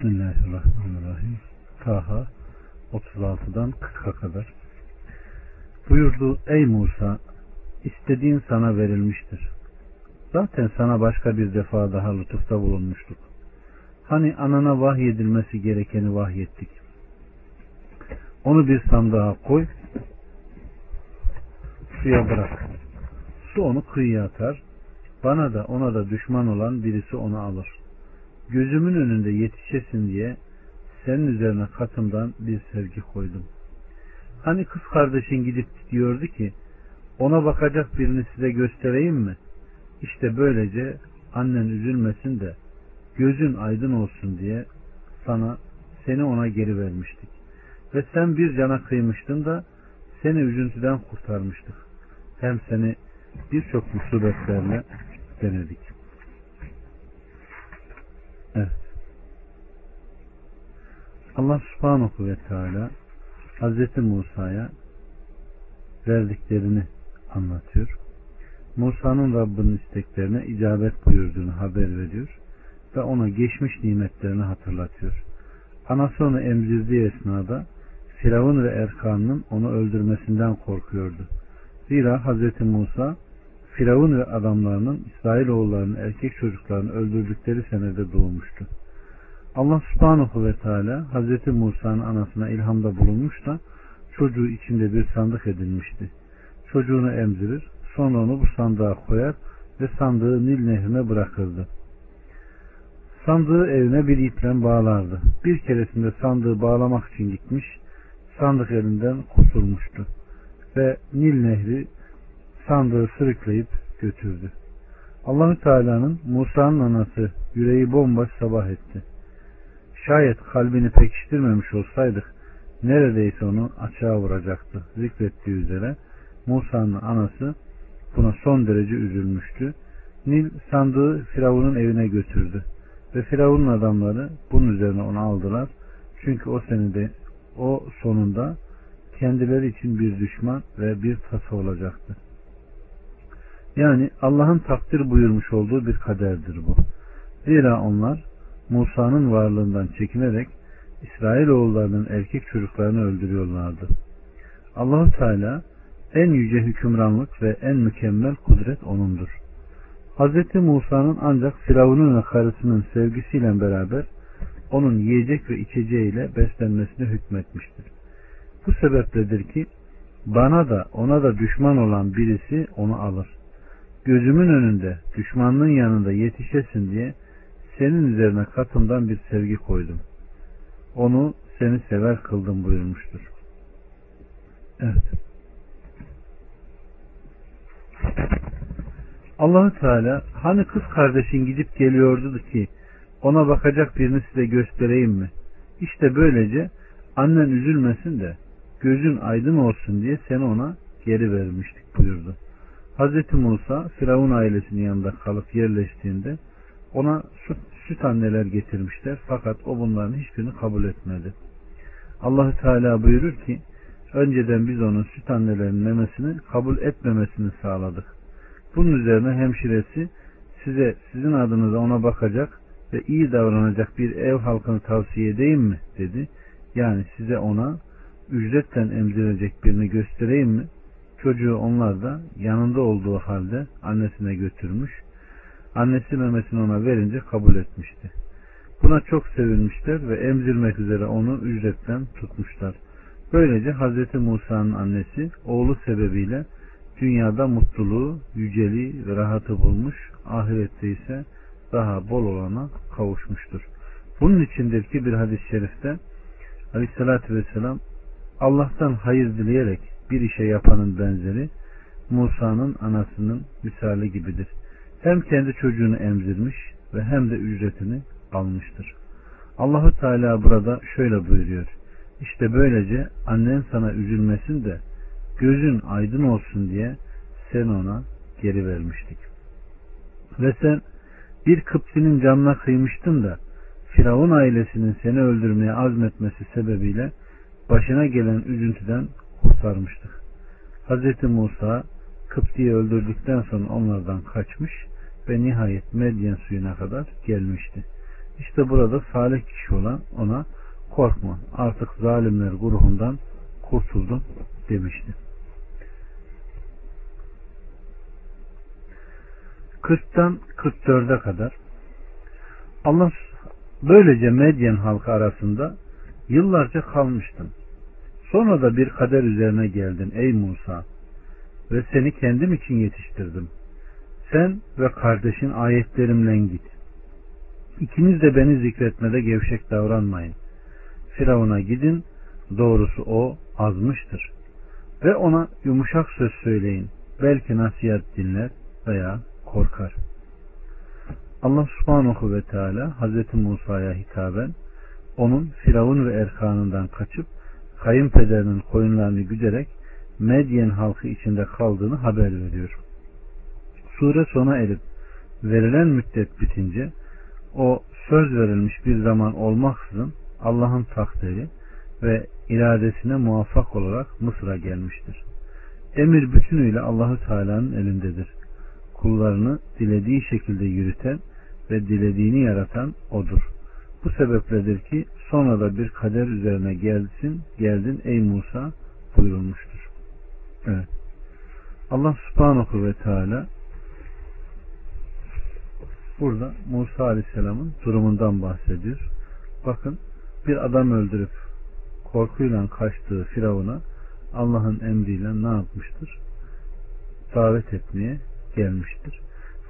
Bismillahirrahmanirrahim. Taha 36'dan 40'a kadar. Buyurdu ey Musa istediğin sana verilmiştir. Zaten sana başka bir defa daha lütufta bulunmuştuk. Hani anana vahyedilmesi gerekeni vahyettik. Onu bir sandığa koy, suya bırak. Su onu kıyıya atar. Bana da ona da düşman olan birisi onu alır. Gözümün önünde yetişesin diye senin üzerine katımdan bir sevgi koydum. Hani kız kardeşin gidip diyordu ki ona bakacak birini size göstereyim mi? İşte böylece annen üzülmesin de gözün aydın olsun diye sana seni ona geri vermiştik. Ve sen bir cana kıymıştın da seni üzüntüden kurtarmıştık. Hem seni birçok musibetlerle denedik. Evet. Allah subhanahu ve teala Hz. Musa'ya verdiklerini anlatıyor. Musa'nın Rabbinin isteklerine icabet buyurduğunu haber veriyor ve ona geçmiş nimetlerini hatırlatıyor. Anası onu emzirdiği esnada Firavun ve Erkan'ın onu öldürmesinden korkuyordu. Zira Hz. Musa Firavun ve adamlarının İsrailoğullarının erkek çocuklarını öldürdükleri senede doğmuştu. Allah subhanahu ve teala Hz. Musa'nın anasına ilhamda bulunmuş da çocuğu içinde bir sandık edilmişti. Çocuğunu emzirir, sonra onu bu sandığa koyar ve sandığı Nil nehrine bırakırdı. Sandığı evine bir iple bağlardı. Bir keresinde sandığı bağlamak için gitmiş, sandık elinden kurtulmuştu. Ve Nil nehri sandığı sürükleyip götürdü. Allahü Teala'nın Musa'nın anası yüreği bomboş sabah etti. Şayet kalbini pekiştirmemiş olsaydık neredeyse onu açığa vuracaktı. Zikrettiği üzere Musa'nın anası buna son derece üzülmüştü. Nil sandığı Firavun'un evine götürdü. Ve Firavun'un adamları bunun üzerine onu aldılar. Çünkü o senede o sonunda kendileri için bir düşman ve bir tasa olacaktı. Yani Allah'ın takdir buyurmuş olduğu bir kaderdir bu. Zira onlar Musa'nın varlığından çekinerek İsrailoğullarının erkek çocuklarını öldürüyorlardı. Allahu Teala en yüce hükümranlık ve en mükemmel kudret O'nundur. Hz. Musa'nın ancak Firavun'un ve karısının sevgisiyle beraber onun yiyecek ve içeceğiyle beslenmesine hükmetmiştir. Bu sebepledir ki bana da ona da düşman olan birisi onu alır. Gözümün önünde düşmanlığın yanında yetişesin diye senin üzerine katımdan bir sevgi koydum. Onu seni sever kıldım buyurmuştur. Evet. Allahu Teala hani kız kardeşin gidip geliyordu ki ona bakacak birini size göstereyim mi? İşte böylece annen üzülmesin de gözün aydın olsun diye seni ona geri vermiştik buyurdu. Hz. Musa Firavun ailesinin yanında kalıp yerleştiğinde ona süt, süt anneler getirmişler fakat o bunların hiçbirini kabul etmedi. Allahü Teala buyurur ki önceden biz onun süt annelerinin memesini kabul etmemesini sağladık. Bunun üzerine hemşiresi size sizin adınıza ona bakacak ve iyi davranacak bir ev halkını tavsiye edeyim mi dedi. Yani size ona ücretten emzirecek birini göstereyim mi? Çocuğu onlar da yanında olduğu halde annesine götürmüş. Annesi memesini ona verince kabul etmişti. Buna çok sevinmişler ve emzirmek üzere onu ücretten tutmuşlar. Böylece Hz. Musa'nın annesi oğlu sebebiyle dünyada mutluluğu, yüceliği ve rahatı bulmuş, ahirette ise daha bol olana kavuşmuştur. Bunun içindir ki bir hadis-i şerifte Aleyhisselatü Vesselam Allah'tan hayır dileyerek bir işe yapanın benzeri Musa'nın anasının misali gibidir. Hem kendi çocuğunu emzirmiş ve hem de ücretini almıştır. Allahu Teala burada şöyle buyuruyor. İşte böylece annen sana üzülmesin de gözün aydın olsun diye sen ona geri vermiştik. Ve sen bir Kıpsi'nin canına kıymıştın da Firavun ailesinin seni öldürmeye azmetmesi sebebiyle başına gelen üzüntüden kurtarmıştık. Hz. Musa Kıpti'yi öldürdükten sonra onlardan kaçmış ve nihayet Medyen suyuna kadar gelmişti. İşte burada salih kişi olan ona korkma artık zalimler grubundan kurtuldum demişti. 40'tan 44'e kadar Allah böylece Medyen halkı arasında yıllarca kalmıştın. Sonra da bir kader üzerine geldin ey Musa ve seni kendim için yetiştirdim. Sen ve kardeşin ayetlerimle git. İkiniz de beni zikretmede gevşek davranmayın. Firavun'a gidin, doğrusu o azmıştır. Ve ona yumuşak söz söyleyin. Belki nasihat dinler veya korkar. Allah subhanahu ve teala Hazreti Musa'ya hitaben onun Firavun ve Erkan'ından kaçıp kayınpederinin koyunlarını güderek Medyen halkı içinde kaldığını haber veriyor. Sure sona erip verilen müddet bitince o söz verilmiş bir zaman olmaksızın Allah'ın takdiri ve iradesine muvaffak olarak Mısır'a gelmiştir. Emir bütünüyle Allahü Teala'nın elindedir. Kullarını dilediği şekilde yürüten ve dilediğini yaratan odur. Bu sebepledir ki sonra da bir kader üzerine gelsin, geldin ey Musa buyurulmuştur. Evet. Allah subhanahu ve teala burada Musa aleyhisselamın durumundan bahsediyor. Bakın bir adam öldürüp korkuyla kaçtığı Firavun'a Allah'ın emriyle ne yapmıştır? Davet etmeye gelmiştir.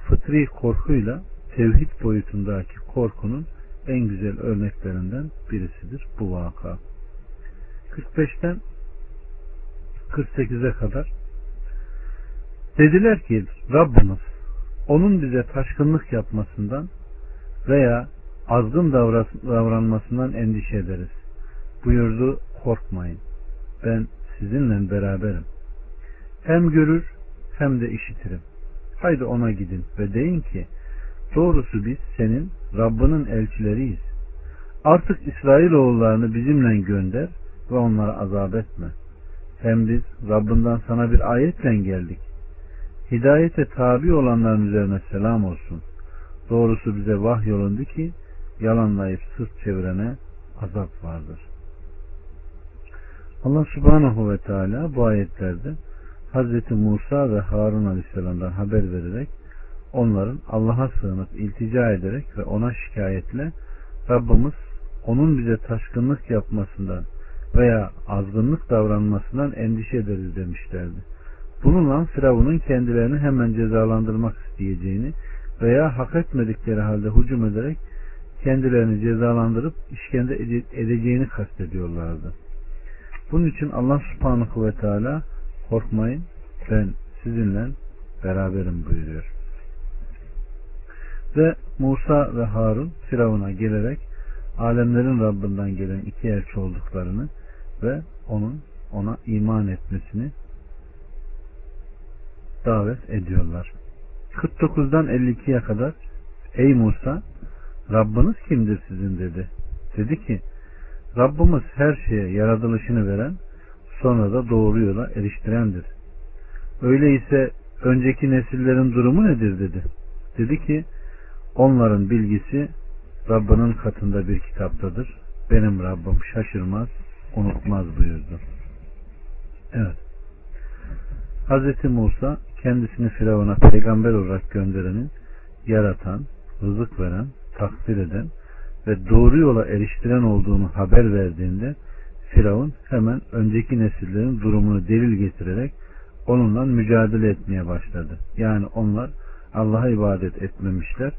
Fıtri korkuyla tevhid boyutundaki korkunun en güzel örneklerinden birisidir bu vaka. 45'ten 48'e kadar dediler ki Rabbimiz onun bize taşkınlık yapmasından veya azgın davranmasından endişe ederiz. Buyurdu korkmayın. Ben sizinle beraberim. Hem görür hem de işitirim. Haydi ona gidin ve deyin ki doğrusu biz senin Rabbinin elçileriyiz. Artık İsrailoğullarını bizimle gönder ve onlara azap etme. Hem biz Rabbinden sana bir ayetle geldik. Hidayete tabi olanların üzerine selam olsun. Doğrusu bize vahyolundu ki yalanlayıp sırt çevirene azap vardır. Allah subhanahu ve teala bu ayetlerde Hz. Musa ve Harun aleyhisselamdan haber vererek onların Allah'a sığınıp iltica ederek ve ona şikayetle Rabbimiz onun bize taşkınlık yapmasından veya azgınlık davranmasından endişe ederiz demişlerdi. Bununla Firavun'un kendilerini hemen cezalandırmak isteyeceğini veya hak etmedikleri halde hücum ederek kendilerini cezalandırıp işkence edeceğini kastediyorlardı. Bunun için Allah subhanahu ve teala korkmayın ben sizinle beraberim buyuruyor. Ve Musa ve Harun Firavun'a gelerek alemlerin Rabbinden gelen iki elçi olduklarını ve onun ona iman etmesini davet ediyorlar. 49'dan 52'ye kadar Ey Musa Rabbiniz kimdir sizin dedi. Dedi ki Rabbimiz her şeye yaratılışını veren sonra da doğru yola eriştirendir. Öyleyse önceki nesillerin durumu nedir dedi. Dedi ki onların bilgisi Rabbinin katında bir kitaptadır. Benim Rabbim şaşırmaz, unutmaz buyurdu. Evet. Hz. Musa kendisini Firavun'a peygamber olarak gönderenin yaratan, rızık veren, takdir eden ve doğru yola eriştiren olduğunu haber verdiğinde Firavun hemen önceki nesillerin durumunu delil getirerek onunla mücadele etmeye başladı. Yani onlar Allah'a ibadet etmemişler.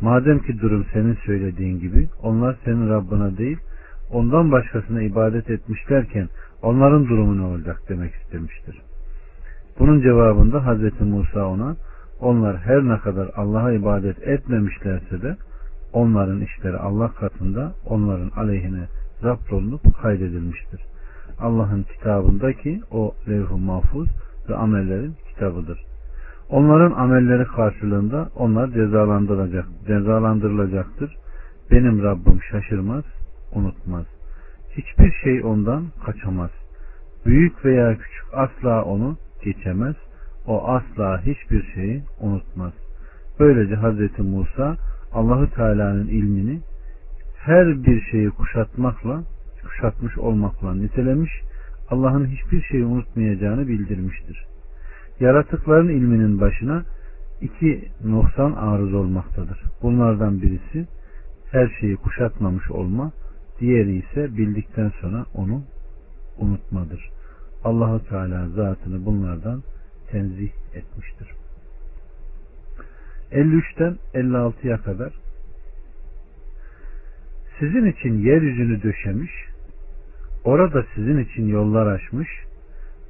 Madem ki durum senin söylediğin gibi onlar senin Rabbına değil ondan başkasına ibadet etmişlerken onların durumu ne olacak demek istemiştir. Bunun cevabında Hz. Musa ona onlar her ne kadar Allah'a ibadet etmemişlerse de onların işleri Allah katında onların aleyhine zapt olunup kaydedilmiştir. Allah'ın kitabındaki o levh-u mahfuz ve amellerin kitabıdır. Onların amelleri karşılığında onlar cezalandırılacak, cezalandırılacaktır. Benim Rabbim şaşırmaz, unutmaz. Hiçbir şey ondan kaçamaz. Büyük veya küçük asla onu geçemez. O asla hiçbir şeyi unutmaz. Böylece Hz. Musa Allahü Teala'nın ilmini her bir şeyi kuşatmakla, kuşatmış olmakla nitelemiş, Allah'ın hiçbir şeyi unutmayacağını bildirmiştir. Yaratıkların ilminin başına iki noksan arız olmaktadır. Bunlardan birisi her şeyi kuşatmamış olma, diğeri ise bildikten sonra onu unutmadır. Allahu Teala zatını bunlardan tenzih etmiştir. 53'ten 56'ya kadar sizin için yeryüzünü döşemiş, orada sizin için yollar açmış,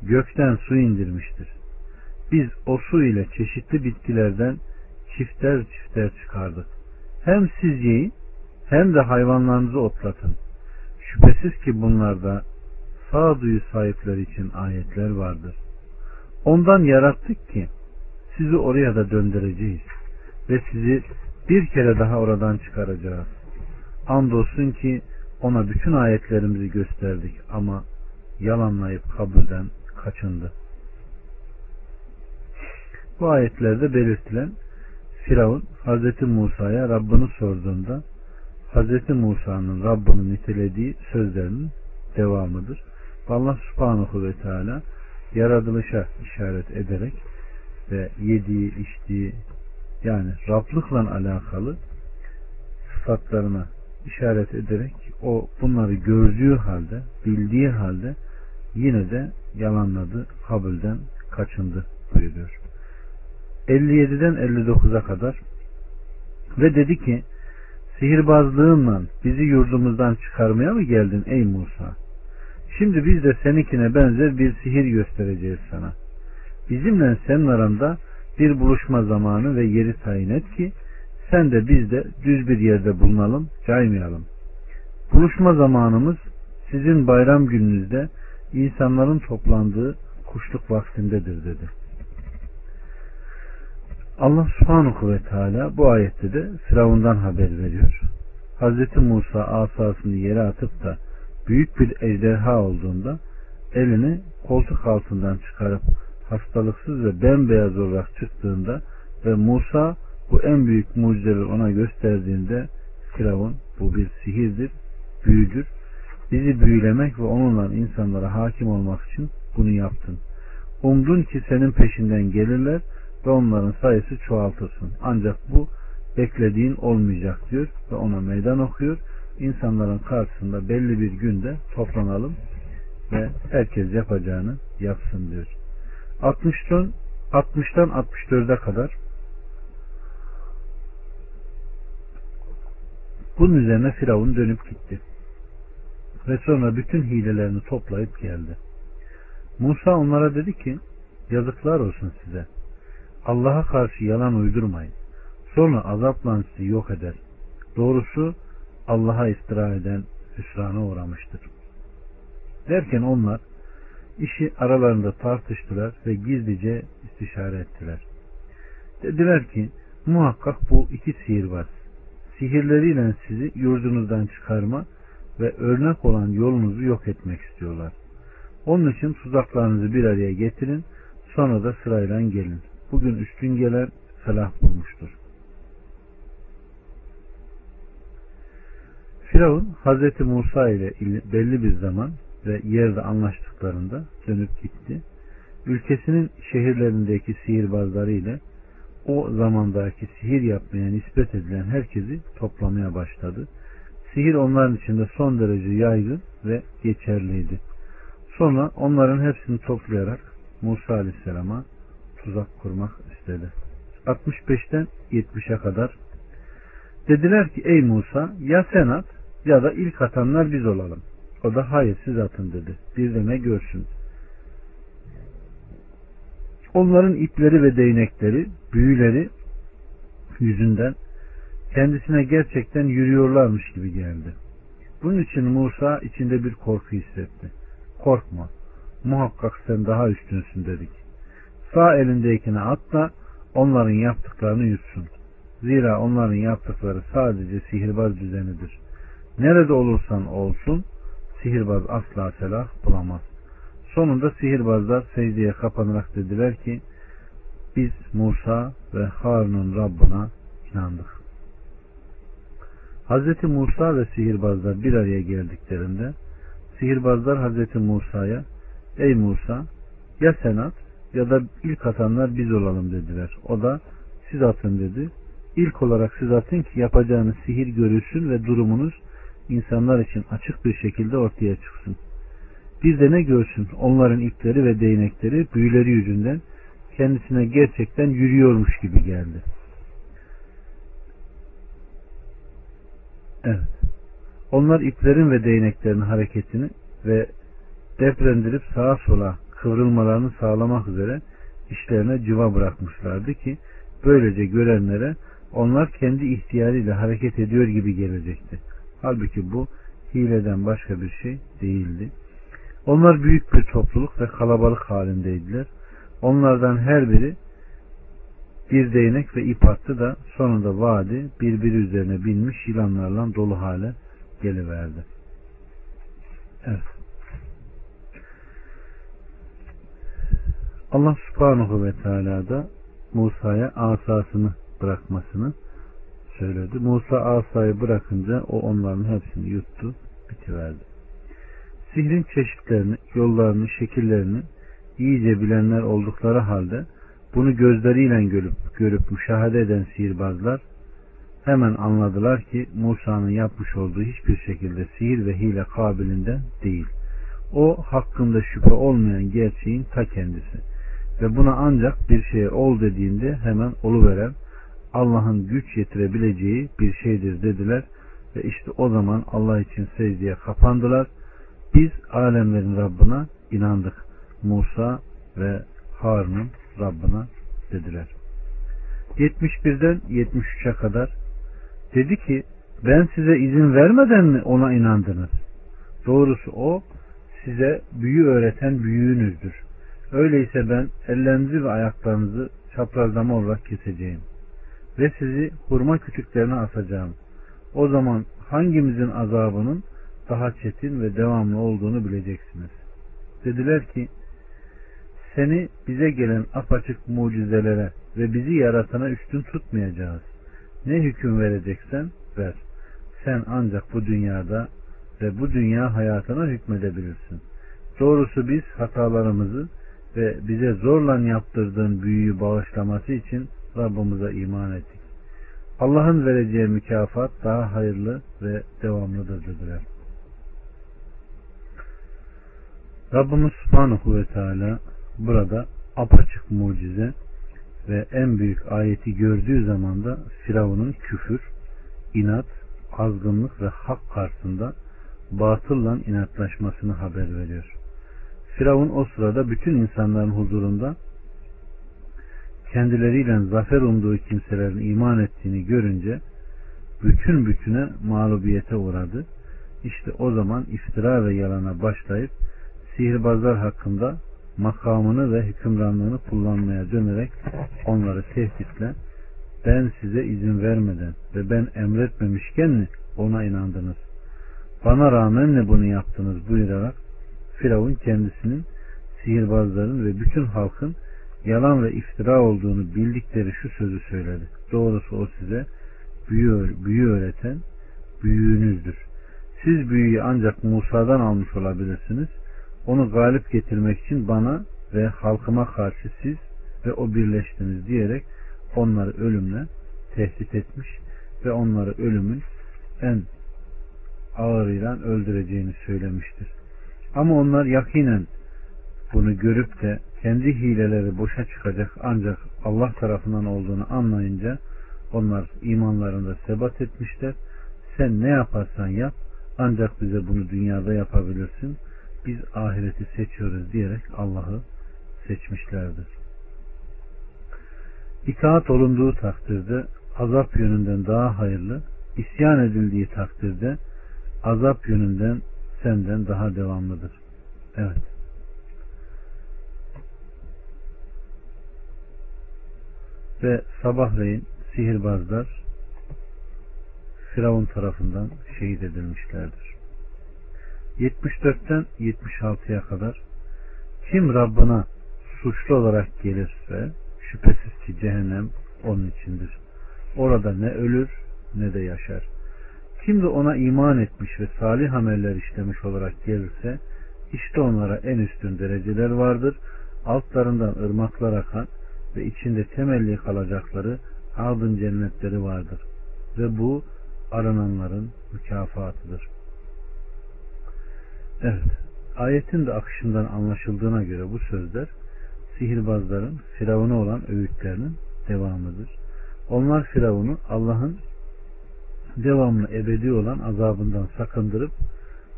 gökten su indirmiştir. Biz o su ile çeşitli bitkilerden çifter çifter çıkardık. Hem siz yiyin hem de hayvanlarınızı otlatın. Şüphesiz ki bunlarda sağduyu sahipleri için ayetler vardır. Ondan yarattık ki sizi oraya da döndüreceğiz ve sizi bir kere daha oradan çıkaracağız. Andolsun ki ona bütün ayetlerimizi gösterdik ama yalanlayıp kabulden kaçındı. Bu ayetlerde belirtilen Firavun Hz. Musa'ya Rabbini sorduğunda Hz. Musa'nın Rabbini nitelediği sözlerinin devamıdır. Allah subhanahu ve teala yaratılışa işaret ederek ve yediği, içtiği yani Rablıkla alakalı sıfatlarına işaret ederek o bunları gördüğü halde, bildiği halde yine de yalanladı, kabulden kaçındı buyuruyor. 57'den 59'a kadar ve dedi ki sihirbazlığınla bizi yurdumuzdan çıkarmaya mı geldin ey Musa? Şimdi biz de seninkine benzer bir sihir göstereceğiz sana. Bizimle senin aranda bir buluşma zamanı ve yeri tayin et ki sen de biz de düz bir yerde bulunalım, caymayalım. Buluşma zamanımız sizin bayram gününüzde insanların toplandığı kuşluk vaktindedir dedi. Allah subhanahu ve teala bu ayette de Firavundan haber veriyor. Hz. Musa asasını yere atıp da büyük bir ejderha olduğunda elini koltuk altından çıkarıp hastalıksız ve bembeyaz olarak çıktığında ve Musa bu en büyük mucizeleri ona gösterdiğinde Firavun bu bir sihirdir, büyüdür. Bizi büyülemek ve onunla insanlara hakim olmak için bunu yaptın. Umdun ki senin peşinden gelirler ve onların sayısı çoğaltırsın. Ancak bu beklediğin olmayacak diyor ve ona meydan okuyor. İnsanların karşısında belli bir günde toplanalım ve herkes yapacağını yapsın diyor. 60'tan 60'tan 64'e kadar bunun üzerine Firavun dönüp gitti. Ve sonra bütün hilelerini toplayıp geldi. Musa onlara dedi ki yazıklar olsun size. Allah'a karşı yalan uydurmayın. Sonra azapla sizi yok eder. Doğrusu Allah'a istira eden hüsrana uğramıştır. Derken onlar işi aralarında tartıştılar ve gizlice istişare ettiler. Dediler ki muhakkak bu iki sihirbaz sihirleriyle sizi yurdunuzdan çıkarma ve örnek olan yolunuzu yok etmek istiyorlar. Onun için tuzaklarınızı bir araya getirin sonra da sırayla gelin. Bugün üstün gelen felah bulmuştur. Firavun Hazreti Musa ile belli bir zaman ve yerde anlaştıklarında dönüp gitti. Ülkesinin şehirlerindeki sihirbazları ile o zamandaki sihir yapmaya nispet edilen herkesi toplamaya başladı. Sihir onların içinde son derece yaygın ve geçerliydi. Sonra onların hepsini toplayarak Musa Aleyhisselam'a tuzak kurmak istedi. 65'ten 70'e kadar dediler ki ey Musa ya sen at ya da ilk atanlar biz olalım. O da hayır siz atın dedi. Bir de ne görsün. Onların ipleri ve değnekleri, büyüleri yüzünden kendisine gerçekten yürüyorlarmış gibi geldi. Bunun için Musa içinde bir korku hissetti. Korkma, muhakkak sen daha üstünsün dedik. Sağ elindekine at da onların yaptıklarını yutsun. Zira onların yaptıkları sadece sihirbaz düzenidir. Nerede olursan olsun sihirbaz asla selah bulamaz. Sonunda sihirbazlar secdeye kapanarak dediler ki biz Musa ve Harun'un Rabbına inandık. Hz. Musa ve sihirbazlar bir araya geldiklerinde sihirbazlar Hz. Musa'ya ey Musa ya sen at ya da ilk atanlar biz olalım dediler. O da siz atın dedi. İlk olarak siz atın ki yapacağınız sihir görülsün ve durumunuz insanlar için açık bir şekilde ortaya çıksın. Bir de ne görsün onların ipleri ve değnekleri büyüleri yüzünden kendisine gerçekten yürüyormuş gibi geldi. Evet. Onlar iplerin ve değneklerin hareketini ve deprendirip sağa sola kıvrılmalarını sağlamak üzere işlerine civa bırakmışlardı ki böylece görenlere onlar kendi ihtiyarıyla hareket ediyor gibi gelecekti. Halbuki bu hileden başka bir şey değildi. Onlar büyük bir topluluk ve kalabalık halindeydiler. Onlardan her biri bir değnek ve ip attı da sonunda vadi birbiri üzerine binmiş yılanlarla dolu hale geliverdi. Evet. Allah subhanahu ve teala da Musa'ya asasını bırakmasını söyledi. Musa asayı bırakınca o onların hepsini yuttu, bitiverdi. Sihrin çeşitlerini, yollarını, şekillerini iyice bilenler oldukları halde bunu gözleriyle görüp, görüp müşahede eden sihirbazlar hemen anladılar ki Musa'nın yapmış olduğu hiçbir şekilde sihir ve hile kabilinden değil. O hakkında şüphe olmayan gerçeğin ta kendisi. Ve buna ancak bir şeye ol dediğinde hemen oluveren Allah'ın güç yetirebileceği bir şeydir dediler ve işte o zaman Allah için secdeye kapandılar. Biz alemlerin Rabbına inandık. Musa ve Harun'un Rabbına dediler. 71'den 73'e kadar dedi ki ben size izin vermeden mi ona inandınız? Doğrusu o size büyü öğreten büyüğünüzdür. Öyleyse ben ellerinizi ve ayaklarınızı çaprazlama olarak keseceğim. Ve sizi hurma kütüklerine asacağım. O zaman hangimizin azabının daha çetin ve devamlı olduğunu bileceksiniz. Dediler ki seni bize gelen apaçık mucizelere ve bizi yaratana üstün tutmayacağız. Ne hüküm vereceksen ver. Sen ancak bu dünyada ve bu dünya hayatına hükmedebilirsin. Doğrusu biz hatalarımızı ve bize zorla yaptırdığın büyüyü bağışlaması için Rabbimize iman ettik. Allah'ın vereceği mükafat daha hayırlı ve devamlıdır dediler. Rabbimiz Subhanahu ve Teala burada apaçık mucize ve en büyük ayeti gördüğü zaman da Firavun'un küfür, inat, azgınlık ve hak karşısında batılla inatlaşmasını haber veriyor. Firavun o sırada bütün insanların huzurunda kendileriyle zafer umduğu kimselerin iman ettiğini görünce bütün bütüne mağlubiyete uğradı. İşte o zaman iftira ve yalana başlayıp sihirbazlar hakkında makamını ve hükümranlığını kullanmaya dönerek onları tehditle ben size izin vermeden ve ben emretmemişken mi ona inandınız? Bana rağmen mi bunu yaptınız buyurarak Firavun kendisinin sihirbazların ve bütün halkın yalan ve iftira olduğunu bildikleri şu sözü söyledi. Doğrusu o size büyü, büyü öğreten büyüğünüzdür. Siz büyüyü ancak Musa'dan almış olabilirsiniz. Onu galip getirmek için bana ve halkıma karşı siz ve o birleştiniz diyerek onları ölümle tehdit etmiş ve onları ölümün en ağırıyla öldüreceğini söylemiştir. Ama onlar yakinen bunu görüp de kendi hileleri boşa çıkacak ancak Allah tarafından olduğunu anlayınca onlar imanlarında sebat etmişler. Sen ne yaparsan yap ancak bize bunu dünyada yapabilirsin. Biz ahireti seçiyoruz diyerek Allah'ı seçmişlerdir. İtaat olunduğu takdirde azap yönünden daha hayırlı, isyan edildiği takdirde azap yönünden senden daha devamlıdır. Evet. Ve sabahleyin sihirbazlar Firavun tarafından şehit edilmişlerdir. 74'ten 76'ya kadar kim Rabbına suçlu olarak gelirse şüphesiz ki cehennem onun içindir. Orada ne ölür ne de yaşar. Kim de ona iman etmiş ve salih ameller işlemiş olarak gelirse işte onlara en üstün dereceler vardır. Altlarından ırmaklar akan ve içinde temelli kalacakları adın cennetleri vardır. Ve bu arananların mükafatıdır. Evet. Ayetin de akışından anlaşıldığına göre bu sözler sihirbazların Firavun'a olan öğütlerinin devamıdır. Onlar Firavun'u Allah'ın devamlı ebedi olan azabından sakındırıp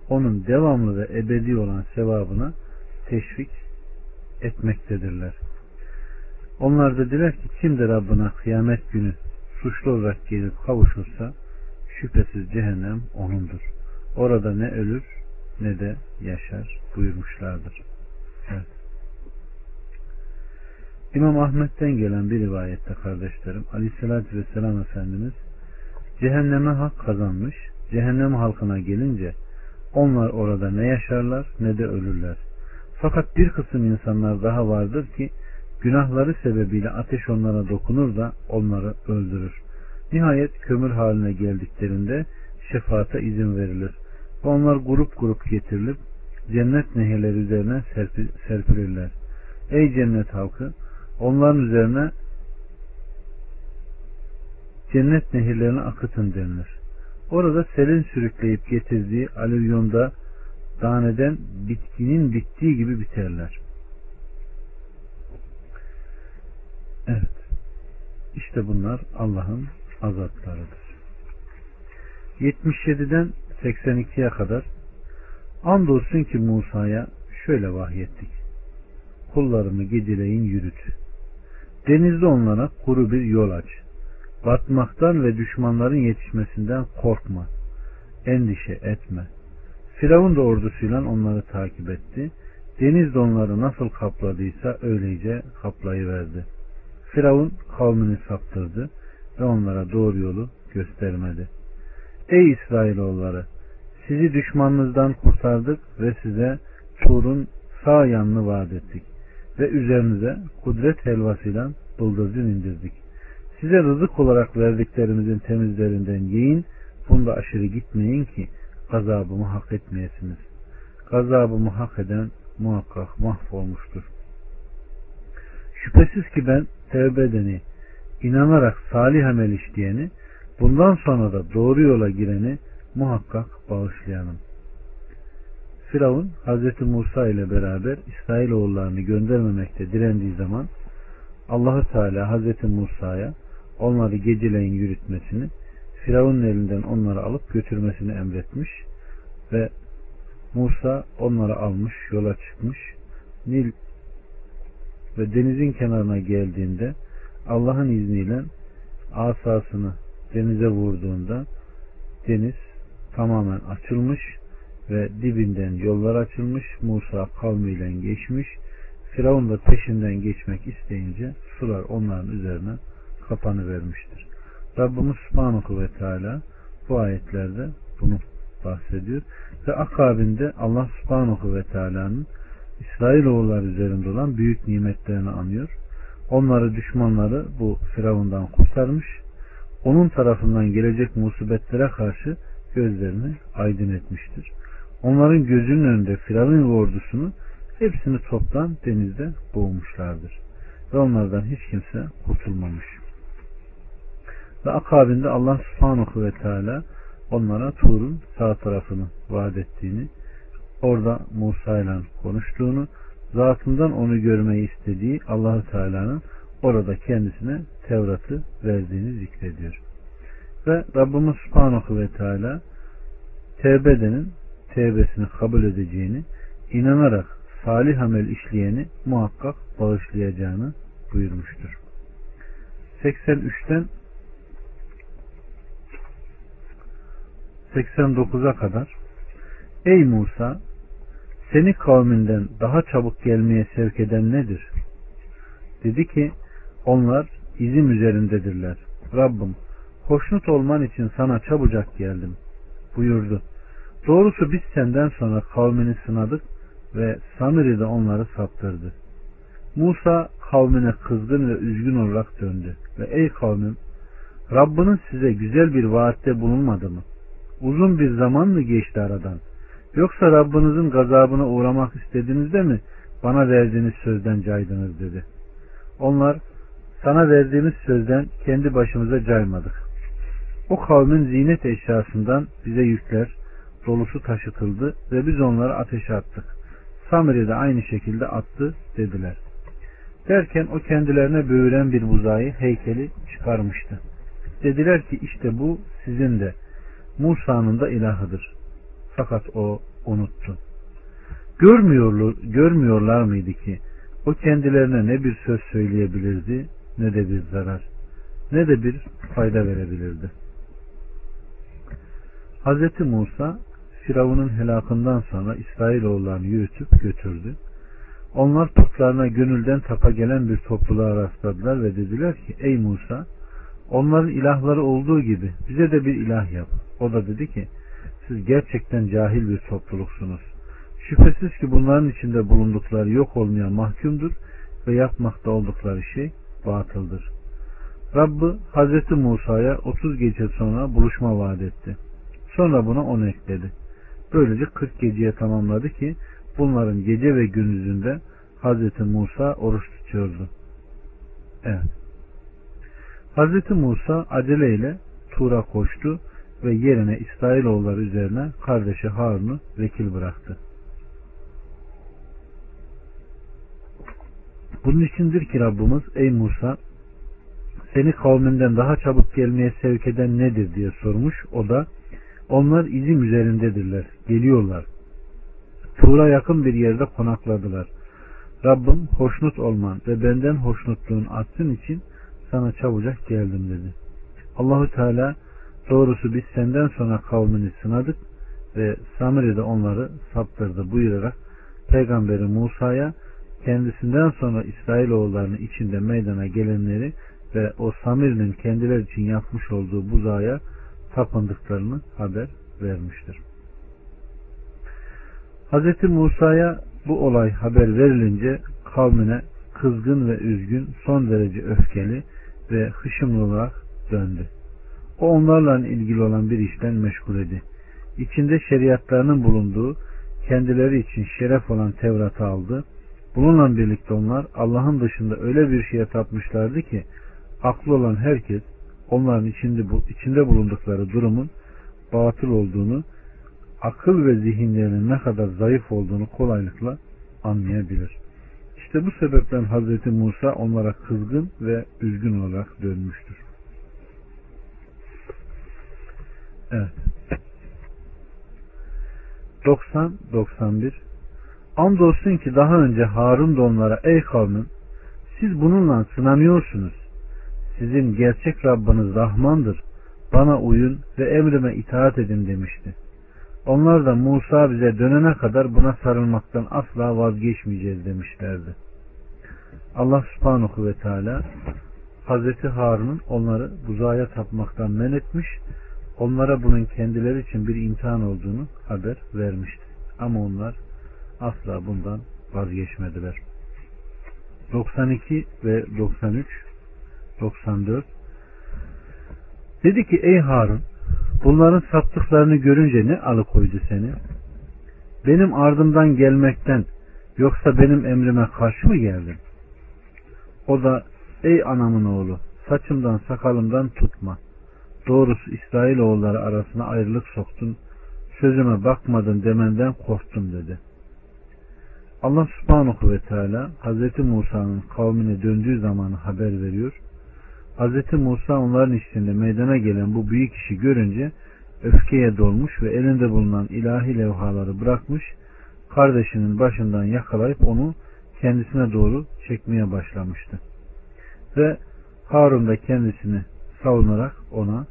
onun devamlı ve ebedi olan sevabına teşvik etmektedirler. Onlar da diler ki kim de Rabbına kıyamet günü suçlu olarak gelip kavuşursa şüphesiz cehennem onundur. Orada ne ölür ne de yaşar buyurmuşlardır. Evet. İmam Ahmet'ten gelen bir rivayette kardeşlerim Aleyhisselatü Vesselam Efendimiz cehenneme hak kazanmış cehennem halkına gelince onlar orada ne yaşarlar ne de ölürler. Fakat bir kısım insanlar daha vardır ki günahları sebebiyle ateş onlara dokunur da onları öldürür. Nihayet kömür haline geldiklerinde şefaata izin verilir. Ve onlar grup grup getirilip cennet nehirleri üzerine serpilirler. Ey cennet halkı onların üzerine cennet nehirlerini akıtın denilir. Orada selin sürükleyip getirdiği alüvyonda daneden bitkinin bittiği gibi biterler. Evet. İşte bunlar Allah'ın azaplarıdır. 77'den 82'ye kadar andolsun ki Musa'ya şöyle vahyettik. Kullarımı geceleyin yürüt. Denizde onlara kuru bir yol aç. Batmaktan ve düşmanların yetişmesinden korkma. Endişe etme. Firavun da ordusuyla onları takip etti. Deniz de onları nasıl kapladıysa öylece kaplayıverdi. Firavun kavmini saptırdı ve onlara doğru yolu göstermedi. Ey İsrailoğulları! Sizi düşmanınızdan kurtardık ve size Tur'un sağ yanını vaat ettik ve üzerinize kudret helvasıyla bıldırcın indirdik. Size rızık olarak verdiklerimizin temizlerinden yiyin, bunda aşırı gitmeyin ki gazabımı hak etmeyesiniz. Gazabımı hak eden muhakkak mahvolmuştur. Şüphesiz ki ben tevbe edeni, inanarak salih amel işleyeni, bundan sonra da doğru yola gireni muhakkak bağışlayanım. Firavun Hz. Musa ile beraber İsrailoğullarını göndermemekte direndiği zaman Allahu Teala Hz. Musa'ya onları geceleyin yürütmesini, Firavun'un elinden onları alıp götürmesini emretmiş ve Musa onları almış, yola çıkmış. Nil ve denizin kenarına geldiğinde Allah'ın izniyle asasını denize vurduğunda deniz tamamen açılmış ve dibinden yollar açılmış. Musa kavmiyle geçmiş. Firavun da peşinden geçmek isteyince sular onların üzerine kapanı vermiştir. Rabbimiz Subhanahu ve Teala bu ayetlerde bunu bahsediyor. Ve akabinde Allah Subhanahu ve Teala'nın İsrailoğulları üzerinde olan büyük nimetlerini anıyor. Onları düşmanları bu Firavundan kurtarmış. Onun tarafından gelecek musibetlere karşı gözlerini aydın etmiştir. Onların gözünün önünde Firavun ordusunu hepsini toptan denizde boğmuşlardır. Ve onlardan hiç kimse kurtulmamış. Ve akabinde Allah subhanahu ve teala onlara Tur'un sağ tarafını vaat ettiğini, orada Musa ile konuştuğunu, zatından onu görmeyi istediği Allahu Teala'nın orada kendisine Tevrat'ı verdiğini zikrediyor. Ve Rabbimiz Subhanahu ve Teala tevbe edenin tevbesini kabul edeceğini, inanarak salih amel işleyeni muhakkak bağışlayacağını buyurmuştur. 83'ten 89'a kadar Ey Musa seni kavminden daha çabuk gelmeye sevk eden nedir? Dedi ki onlar izim üzerindedirler. Rabbim hoşnut olman için sana çabucak geldim buyurdu. Doğrusu biz senden sonra kavmini sınadık ve Samiri de onları saptırdı. Musa kavmine kızgın ve üzgün olarak döndü ve ey kavmim Rabbinin size güzel bir vaatte bulunmadı mı? Uzun bir zaman mı geçti aradan? Yoksa Rabbinizin gazabına uğramak istediğinizde mi bana verdiğiniz sözden caydınız dedi. Onlar sana verdiğimiz sözden kendi başımıza caymadık. O kavmin zinet eşyasından bize yükler dolusu taşıtıldı ve biz onları ateşe attık. Samiri de aynı şekilde attı dediler. Derken o kendilerine böğüren bir buzayı heykeli çıkarmıştı. Dediler ki işte bu sizin de Musa'nın da ilahıdır. Fakat o unuttu. Görmüyorlar, görmüyorlar mıydı ki o kendilerine ne bir söz söyleyebilirdi ne de bir zarar ne de bir fayda verebilirdi. Hz. Musa Firavun'un helakından sonra İsrailoğullarını yürütüp götürdü. Onlar putlarına gönülden tapa gelen bir topluluğa rastladılar ve dediler ki ey Musa onların ilahları olduğu gibi bize de bir ilah yap. O da dedi ki siz gerçekten cahil bir topluluksunuz. Şüphesiz ki bunların içinde bulundukları yok olmaya mahkumdur ve yapmakta oldukları şey batıldır. Rabbı Hazreti Musa'ya 30 gece sonra buluşma vaat etti. Sonra buna 10 ekledi. Böylece 40 geceye tamamladı ki bunların gece ve gündüzünde Hazreti Musa oruç tutuyordu. Evet. Hazreti Musa aceleyle Tur'a koştu ve yerine İsrailoğulları üzerine kardeşi Harun'u vekil bıraktı. Bunun içindir ki Rabbimiz ey Musa seni kavminden daha çabuk gelmeye sevk eden nedir diye sormuş. O da onlar izim üzerindedirler. Geliyorlar. Tuğra yakın bir yerde konakladılar. Rabbim hoşnut olman ve benden hoşnutluğun artsın için sana çabucak geldim dedi. Allahü Teala doğrusu biz senden sonra kavmini sınadık ve Samiri'de onları saptırdı buyurarak Peygamberi Musa'ya kendisinden sonra İsrailoğullarının içinde meydana gelenleri ve o Samir'in kendiler için yapmış olduğu buzaya tapındıklarını haber vermiştir. Hz. Musa'ya bu olay haber verilince kavmine kızgın ve üzgün, son derece öfkeli ve hışımlı olarak döndü. O onlarla ilgili olan bir işten meşgul idi. İçinde şeriatlarının bulunduğu, kendileri için şeref olan Tevrat'ı aldı. Bununla birlikte onlar Allah'ın dışında öyle bir şeye tapmışlardı ki aklı olan herkes onların içinde, içinde bulundukları durumun batıl olduğunu, akıl ve zihinlerinin ne kadar zayıf olduğunu kolaylıkla anlayabilir. İşte bu sebepten Hazreti Musa onlara kızgın ve üzgün olarak dönmüştür. Evet. 90-91 Andolsun ki daha önce Harun da onlara ey kavmim siz bununla sınanıyorsunuz sizin gerçek Rabbiniz Rahmandır. Bana uyun ve emrime itaat edin demişti. Onlar da Musa bize dönene kadar buna sarılmaktan asla vazgeçmeyeceğiz demişlerdi. Allah subhanahu ve teala Hazreti Harun'un onları buzaya tapmaktan men etmiş, onlara bunun kendileri için bir imtihan olduğunu haber vermişti. Ama onlar asla bundan vazgeçmediler. 92 ve 93 94 Dedi ki ey Harun bunların saptıklarını görünce ne alıkoydu seni? Benim ardımdan gelmekten yoksa benim emrime karşı mı geldin? O da ey anamın oğlu saçımdan sakalımdan tutma. Doğrusu İsrail oğulları arasına ayrılık soktun. Sözüme bakmadın demenden korktum dedi. Allah subhanahu ve teala Hz. Musa'nın kavmine döndüğü zamanı haber veriyor Hz. Musa onların içinde meydana gelen bu büyük işi görünce öfkeye dolmuş ve elinde bulunan ilahi levhaları bırakmış, kardeşinin başından yakalayıp onu kendisine doğru çekmeye başlamıştı. Ve Harun da kendisini savunarak ona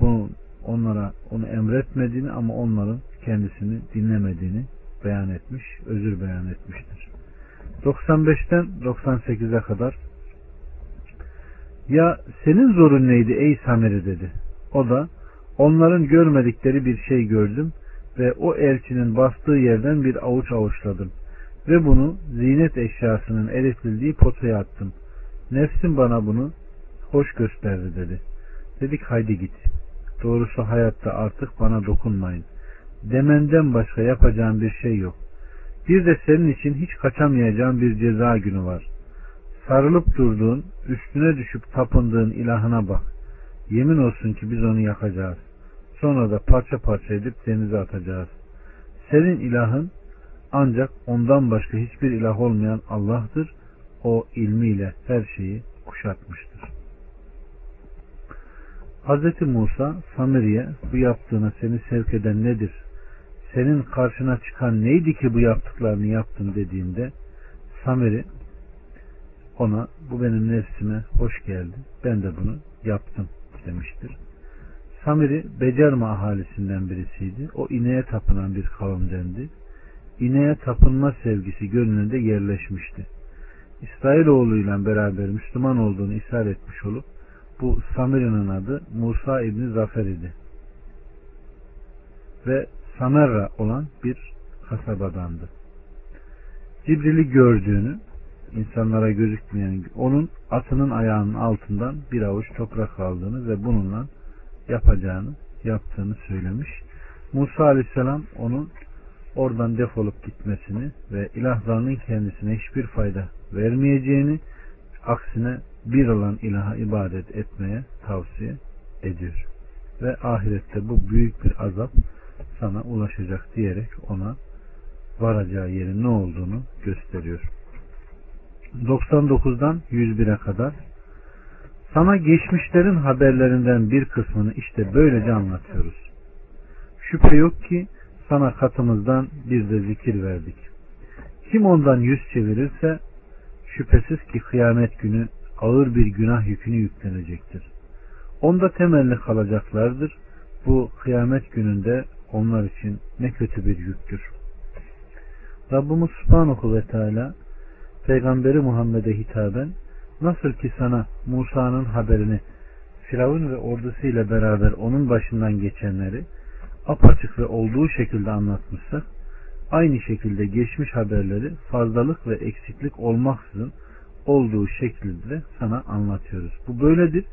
bu onlara onu emretmediğini ama onların kendisini dinlemediğini beyan etmiş, özür beyan etmiştir. 95'ten 98'e kadar ya senin zorun neydi ey Samiri dedi. O da onların görmedikleri bir şey gördüm ve o elçinin bastığı yerden bir avuç avuçladım ve bunu zinet eşyasının eritildiği potaya attım. Nefsim bana bunu hoş gösterdi dedi. Dedik haydi git. Doğrusu hayatta artık bana dokunmayın. Demenden başka yapacağım bir şey yok. Bir de senin için hiç kaçamayacağın bir ceza günü var. Sarılıp durduğun, üstüne düşüp tapındığın ilahına bak. Yemin olsun ki biz onu yakacağız. Sonra da parça parça edip denize atacağız. Senin ilahın ancak ondan başka hiçbir ilah olmayan Allah'tır. O ilmiyle her şeyi kuşatmıştır. Hz. Musa Samiri'ye bu yaptığına seni sevk eden nedir? Senin karşına çıkan neydi ki bu yaptıklarını yaptın dediğinde Samiri ona bu benim nefsime hoş geldi. Ben de bunu yaptım demiştir. Samiri Becerme ahalisinden birisiydi. O ineğe tapınan bir kavimdendi. İneğe tapınma sevgisi gönlünde yerleşmişti. İsrailoğlu beraber Müslüman olduğunu ishar etmiş olup bu Samiri'nin adı Musa İbni Zafer idi. Ve Samerra olan bir kasabadandı. Cibril'i gördüğünü insanlara gözükmeyen onun atının ayağının altından bir avuç toprak aldığını ve bununla yapacağını yaptığını söylemiş. Musa aleyhisselam onun oradan defolup gitmesini ve ilahlarının kendisine hiçbir fayda vermeyeceğini aksine bir olan ilaha ibadet etmeye tavsiye ediyor. Ve ahirette bu büyük bir azap sana ulaşacak diyerek ona varacağı yerin ne olduğunu gösteriyor. 99'dan 101'e kadar sana geçmişlerin haberlerinden bir kısmını işte böylece anlatıyoruz. Şüphe yok ki sana katımızdan bir de zikir verdik. Kim ondan yüz çevirirse şüphesiz ki kıyamet günü ağır bir günah yükünü yüklenecektir. Onda temelli kalacaklardır. Bu kıyamet gününde onlar için ne kötü bir yüktür. Rabbimiz Subhanahu ve Teala Peygamberi Muhammed'e hitaben nasıl ki sana Musa'nın haberini Firavun ve ordusuyla beraber onun başından geçenleri apaçık ve olduğu şekilde anlatmışsak aynı şekilde geçmiş haberleri fazlalık ve eksiklik olmaksızın olduğu şekilde sana anlatıyoruz. Bu böyledir.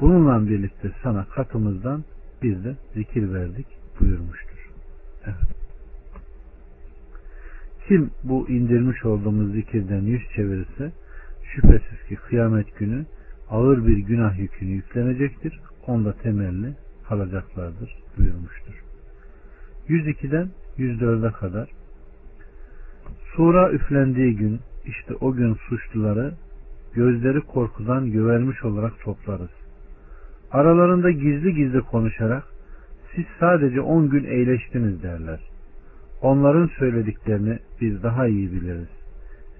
Bununla birlikte sana katımızdan biz de zikir verdik buyurmuştur. Evet. Kim bu indirmiş olduğumuz zikirden yüz çevirirse şüphesiz ki kıyamet günü ağır bir günah yükünü yüklenecektir. Onda temelli kalacaklardır buyurmuştur. 102'den 104'e kadar Sura üflendiği gün işte o gün suçluları gözleri korkudan gövermiş olarak toplarız. Aralarında gizli gizli konuşarak siz sadece on gün eğleştiniz derler. Onların söylediklerini biz daha iyi biliriz.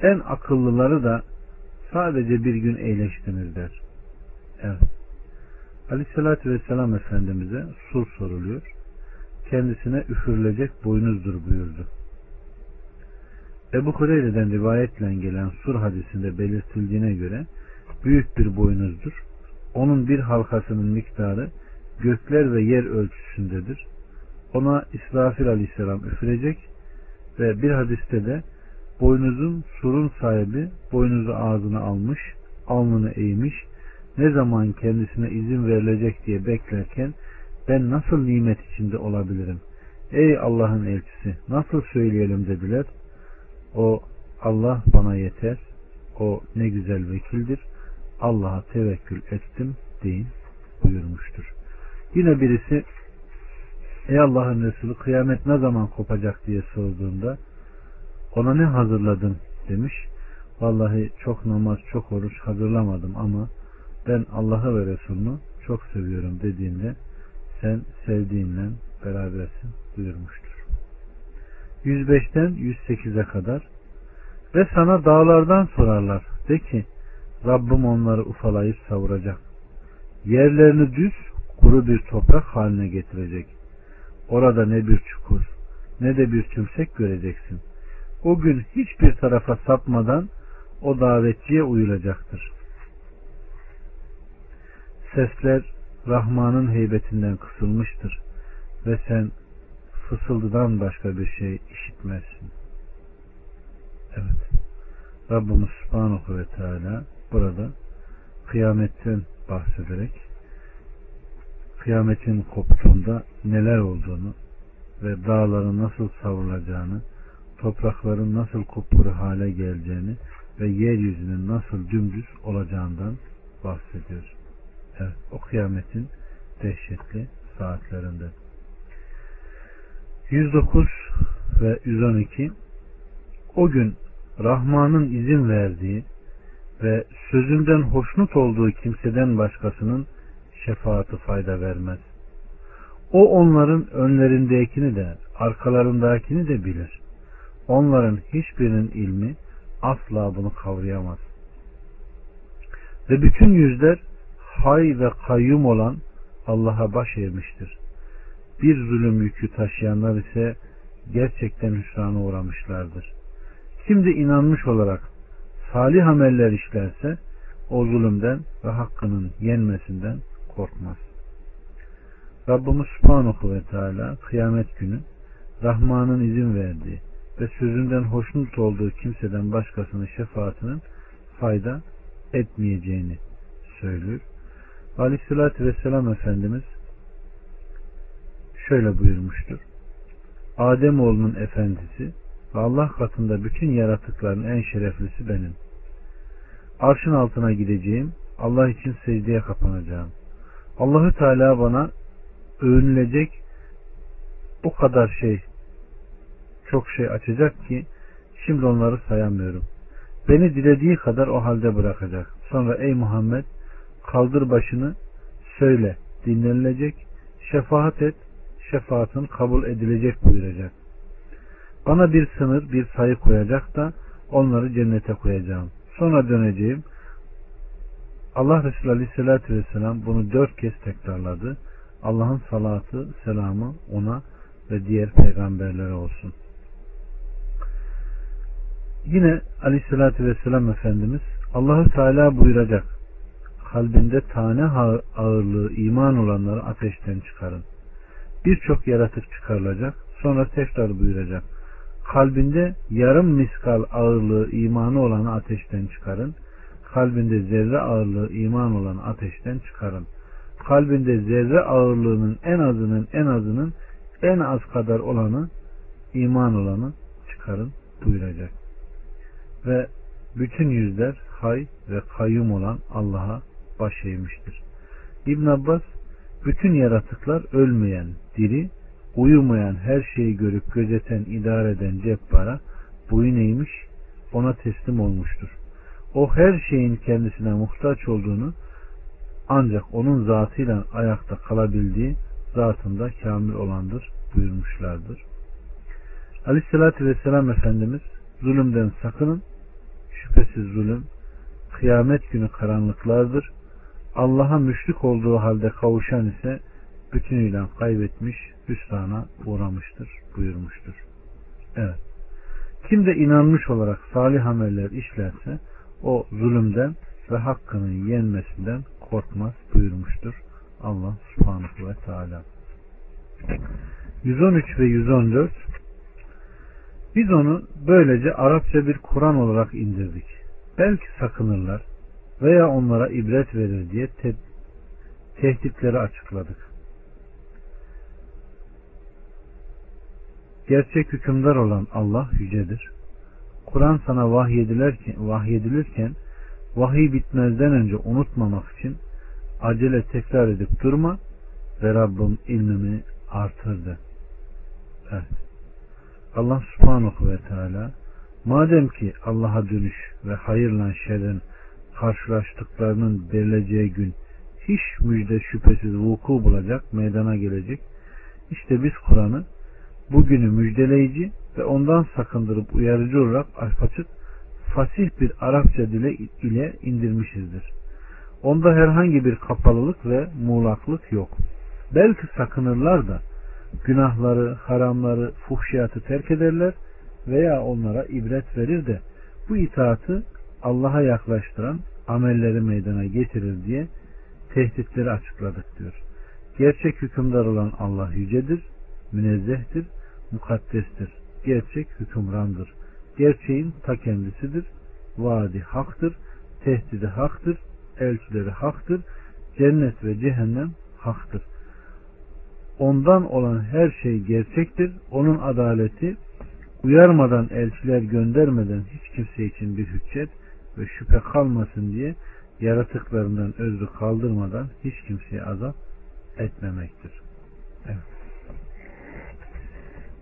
En akıllıları da sadece bir gün eğleştiniz der. Evet. Aleyhissalatü Vesselam Efendimiz'e sur soruluyor. Kendisine üfürülecek boynuzdur buyurdu. Ebu Hureyre'den rivayetle gelen sur hadisinde belirtildiğine göre büyük bir boynuzdur. Onun bir halkasının miktarı gökler ve yer ölçüsündedir. Ona İsrafil aleyhisselam üfürecek ve bir hadiste de boynuzun surun sahibi boynuzu ağzına almış, alnını eğmiş, ne zaman kendisine izin verilecek diye beklerken ben nasıl nimet içinde olabilirim? Ey Allah'ın elçisi nasıl söyleyelim dediler. O Allah bana yeter. O ne güzel vekildir. Allah'a tevekkül ettim deyin buyurmuştur. Yine birisi Ey Allah'ın Resulü kıyamet ne zaman kopacak diye sorduğunda ona ne hazırladın demiş. Vallahi çok namaz, çok oruç hazırlamadım ama ben Allah'ı ve Resulünü çok seviyorum dediğinde sen sevdiğinle berabersin buyurmuştur. 105'ten 108'e kadar ve sana dağlardan sorarlar. De ki Rabbim onları ufalayıp savuracak. Yerlerini düz kuru bir toprak haline getirecek. Orada ne bir çukur ne de bir tümsek göreceksin. O gün hiçbir tarafa sapmadan o davetçiye uyulacaktır. Sesler Rahman'ın heybetinden kısılmıştır ve sen fısıldıdan başka bir şey işitmezsin. Evet. Rabbimiz Subhanahu ve Teala burada kıyametten bahsederek kıyametin koptuğunda neler olduğunu ve dağların nasıl savrulacağını, toprakların nasıl kupkuru hale geleceğini ve yeryüzünün nasıl dümdüz olacağından bahsediyor. Evet, o kıyametin dehşetli saatlerinde. 109 ve 112 O gün Rahman'ın izin verdiği ve sözünden hoşnut olduğu kimseden başkasının şefaati fayda vermez. O onların önlerindekini de arkalarındakini de bilir. Onların hiçbirinin ilmi asla bunu kavrayamaz. Ve bütün yüzler hay ve kayyum olan Allah'a baş eğmiştir. Bir zulüm yükü taşıyanlar ise gerçekten hüsrana uğramışlardır. Kim de inanmış olarak salih ameller işlerse o zulümden ve hakkının yenmesinden korkmaz. Rabbimiz Subhanahu ve Teala kıyamet günü Rahman'ın izin verdiği ve sözünden hoşnut olduğu kimseden başkasının şefaatinin fayda etmeyeceğini söylüyor. Aleyhissalatü Vesselam Efendimiz şöyle buyurmuştur. Adem oğlunun efendisi ve Allah katında bütün yaratıkların en şereflisi benim. Arşın altına gideceğim, Allah için secdeye kapanacağım. Allahü Teala bana övünülecek o kadar şey çok şey açacak ki şimdi onları sayamıyorum. Beni dilediği kadar o halde bırakacak. Sonra ey Muhammed kaldır başını söyle dinlenilecek şefaat et şefaatin kabul edilecek buyuracak. Bana bir sınır bir sayı koyacak da onları cennete koyacağım. Sonra döneceğim. Allah Resulü Aleyhisselatü Vesselam bunu dört kez tekrarladı. Allah'ın salatı, selamı ona ve diğer peygamberlere olsun. Yine Aleyhisselatü Vesselam Efendimiz Allahü Teala buyuracak. Kalbinde tane ağırlığı iman olanları ateşten çıkarın. Birçok yaratık çıkarılacak. Sonra tekrar buyuracak. Kalbinde yarım miskal ağırlığı imanı olanı ateşten çıkarın. Kalbinde zerre ağırlığı iman olanı ateşten çıkarın. Kalbinde zerre ağırlığının en azının en azının en az kadar olanı iman olanı çıkarın buyuracak. Ve bütün yüzler hay ve kayyum olan Allah'a baş eğmiştir. İbn Abbas bütün yaratıklar ölmeyen, diri, uyumayan her şeyi görüp gözeten, idare eden cebbara boyun eğmiş, ona teslim olmuştur. O her şeyin kendisine muhtaç olduğunu ancak onun zatıyla ayakta kalabildiği zatında kamil olandır buyurmuşlardır. Aleyhissalatü Vesselam Efendimiz zulümden sakının. Şüphesiz zulüm kıyamet günü karanlıklardır. Allah'a müşrik olduğu halde kavuşan ise bütünüyle kaybetmiş, hüsrana uğramıştır buyurmuştur. Evet. Kim de inanmış olarak salih ameller işlerse o zulümden ve hakkının yenmesinden korkmaz buyurmuştur. Allah subhanahu ve teala. 113 ve 114 Biz onu böylece Arapça bir Kur'an olarak indirdik. Belki sakınırlar veya onlara ibret verir diye te tehditleri açıkladık. Gerçek hükümdar olan Allah yücedir. Kur'an sana vahyedilirken, vahyedilirken vahiy bitmezden önce unutmamak için acele tekrar edip durma ve Rabbim ilmimi artırdı. Evet. Allah subhanahu ve teala madem ki Allah'a dönüş ve hayırla şerrin karşılaştıklarının verileceği gün hiç müjde şüphesiz vuku bulacak, meydana gelecek. İşte biz Kur'an'ı bugünü müjdeleyici ve ondan sakındırıp uyarıcı olarak açık fasih bir Arapça dile ile indirmişizdir. Onda herhangi bir kapalılık ve muğlaklık yok. Belki sakınırlar da günahları, haramları, fuhşiyatı terk ederler veya onlara ibret verir de bu itaatı Allah'a yaklaştıran amelleri meydana getirir diye tehditleri açıkladık diyor. Gerçek hükümdar olan Allah yücedir, münezzehtir, mukaddestir. Gerçek hükümrandır. Gerçeğin ta kendisidir. Vaadi haktır, tehdidi haktır, elçileri haktır, cennet ve cehennem haktır. ondan olan her şey gerçektir. Onun adaleti uyarmadan elçiler göndermeden hiç kimse için bir hüccet ve şüphe kalmasın diye yaratıklarından özrü kaldırmadan hiç kimseye azap etmemektir. Evet.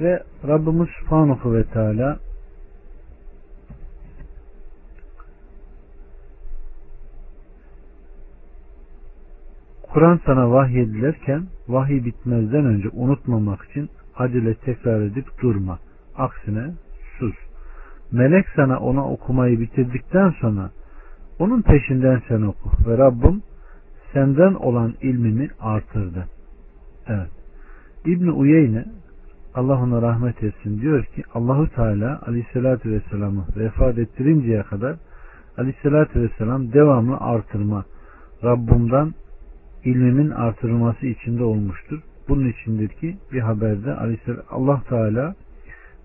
Ve Rabbimiz Subhanahu ve Teala Kur'an sana vahyedilirken vahiy bitmezden önce unutmamak için acele tekrar edip durma. Aksine sus. Melek sana ona okumayı bitirdikten sonra onun peşinden sen oku. Ve Rabbim senden olan ilmini artırdı. Evet. İbni Uyeyne Allah ona rahmet etsin diyor ki Allahu Teala Aleyhisselatü Vesselam'ı vefat ettirinceye kadar Aleyhisselatü Vesselam devamlı artırma Rabbimden ilmimin artırılması içinde olmuştur. Bunun içindir ki bir haberde Allah Teala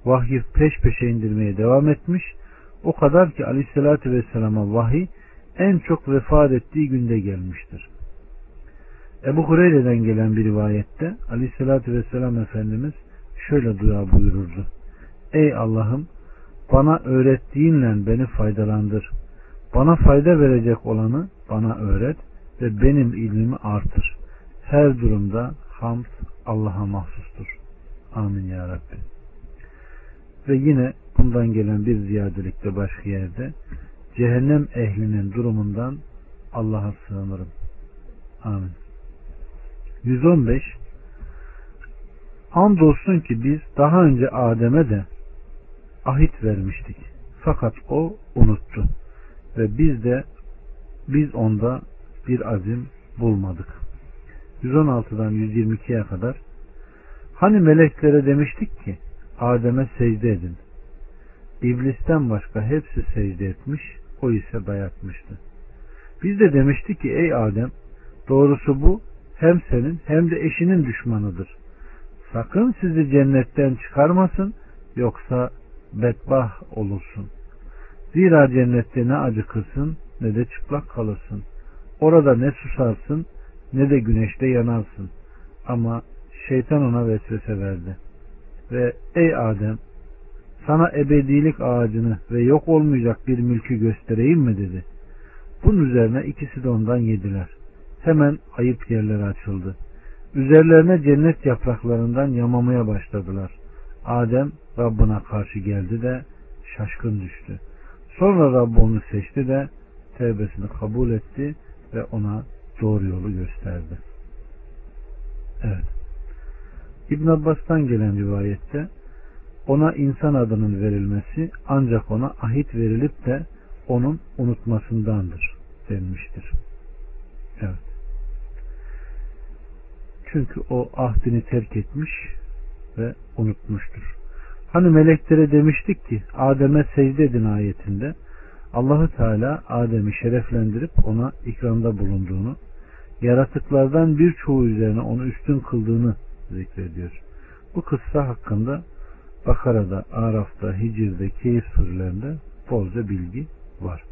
vahyi peş peşe indirmeye devam etmiş. O kadar ki aleyhissalatü vesselama vahiy en çok vefat ettiği günde gelmiştir. Ebu Hureyre'den gelen bir rivayette aleyhissalatü vesselam Efendimiz şöyle dua buyururdu. Ey Allah'ım bana öğrettiğinle beni faydalandır. Bana fayda verecek olanı bana öğret ve benim ilmimi artır. Her durumda hamd Allah'a mahsustur. Amin ya Rabbi. Ve yine bundan gelen bir ziyadelikte başka yerde cehennem ehlinin durumundan Allah'a sığınırım. Amin. 115 Andolsun ki biz daha önce Adem'e de ahit vermiştik. Fakat o unuttu. Ve biz de biz onda bir azim bulmadık. 116'dan 122'ye kadar Hani meleklere demiştik ki Adem'e secde edin. İblisten başka hepsi secde etmiş, o ise dayatmıştı. Biz de demiştik ki ey Adem, doğrusu bu hem senin hem de eşinin düşmanıdır. Sakın sizi cennetten çıkarmasın, yoksa bedbah olursun. Zira cennette ne acıkırsın ne de çıplak kalırsın. Orada ne susarsın ne de güneşte yanarsın. Ama şeytan ona vesvese verdi. Ve ey Adem sana ebedilik ağacını ve yok olmayacak bir mülkü göstereyim mi dedi. Bunun üzerine ikisi de ondan yediler. Hemen ayıp yerler açıldı. Üzerlerine cennet yapraklarından yamamaya başladılar. Adem Rabbına karşı geldi de şaşkın düştü. Sonra Rabb onu seçti de tevbesini kabul etti ve ona doğru yolu gösterdi. Evet. İbn Abbas'tan gelen rivayette ona insan adının verilmesi ancak ona ahit verilip de onun unutmasındandır denmiştir. Evet. Çünkü o ahdini terk etmiş ve unutmuştur. Hani meleklere demiştik ki Adem'e secde edin ayetinde Allahü Teala Adem'i şereflendirip ona ikramda bulunduğunu, yaratıklardan birçoğu üzerine onu üstün kıldığını zikrediyor. Bu kıssa hakkında Bakara'da, Araf'ta, Hicr'de, Keyif surelerinde bolca bilgi var.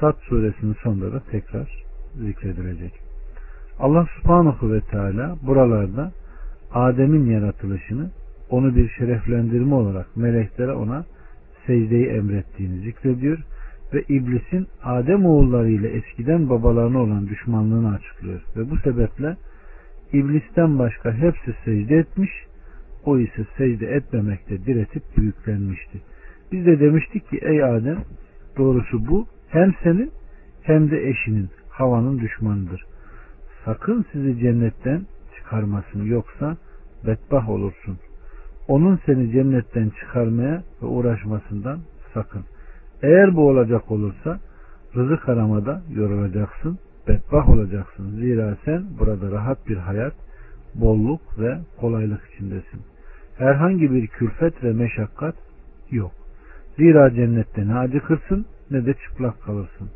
Sat suresinin sonunda da tekrar zikredilecek. Allah subhanahu ve teala buralarda Adem'in yaratılışını onu bir şereflendirme olarak meleklere ona secdeyi emrettiğini zikrediyor ve iblisin Adem oğulları ile eskiden babalarına olan düşmanlığını açıklıyor. Ve bu sebeple iblisten başka hepsi secde etmiş, o ise secde etmemekte diretip büyüklenmişti. Biz de demiştik ki ey Adem doğrusu bu hem senin hem de eşinin havanın düşmanıdır. Sakın sizi cennetten çıkarmasın yoksa bedbah olursun. Onun seni cennetten çıkarmaya ve uğraşmasından sakın. Eğer bu olacak olursa rızık aramada yorulacaksın, bedbah olacaksın. Zira sen burada rahat bir hayat, bolluk ve kolaylık içindesin. Herhangi bir külfet ve meşakkat yok. Zira cennette ne acıkırsın ne de çıplak kalırsın.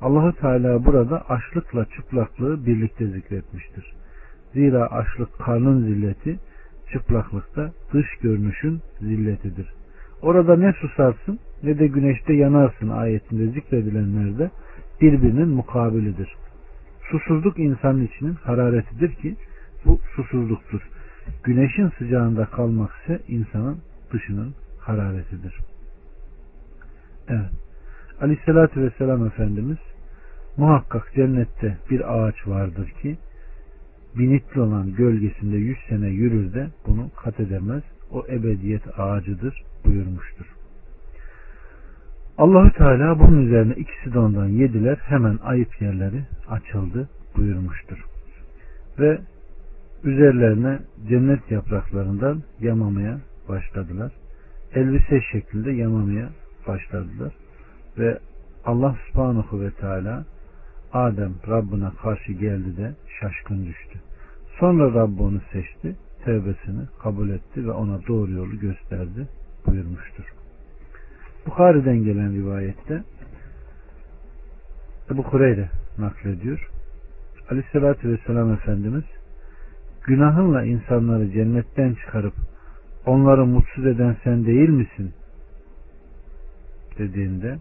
Allahu Teala burada açlıkla çıplaklığı birlikte zikretmiştir. Zira açlık karnın zilleti, çıplaklıkta dış görünüşün zilletidir. Orada ne susarsın ne de güneşte yanarsın ayetinde zikredilenler de birbirinin mukabilidir. Susuzluk insanın içinin hararetidir ki Bu susuzluktur. Güneşin sıcağında kalmak ise insanın dışının hararetidir. Evet. Aleyhissalatü Vesselam Efendimiz muhakkak cennette bir ağaç vardır ki binitli olan gölgesinde yüz sene yürür de bunu kat edemez. O ebediyet ağacıdır buyurmuştur. Allahü Teala bunun üzerine ikisi de ondan yediler. Hemen ayıp yerleri açıldı buyurmuştur. Ve üzerlerine cennet yapraklarından yamamaya başladılar. Elbise şeklinde yamamaya başladılar. Ve Allah subhanahu ve teala Adem Rabbine karşı geldi de şaşkın düştü. Sonra Rabb onu seçti, tevbesini kabul etti ve ona doğru yolu gösterdi buyurmuştur. Bukhari'den gelen rivayette Ebu Hureyre naklediyor. Aleyhissalatü Vesselam Efendimiz günahınla insanları cennetten çıkarıp onları mutsuz eden sen değil misin? dediğinde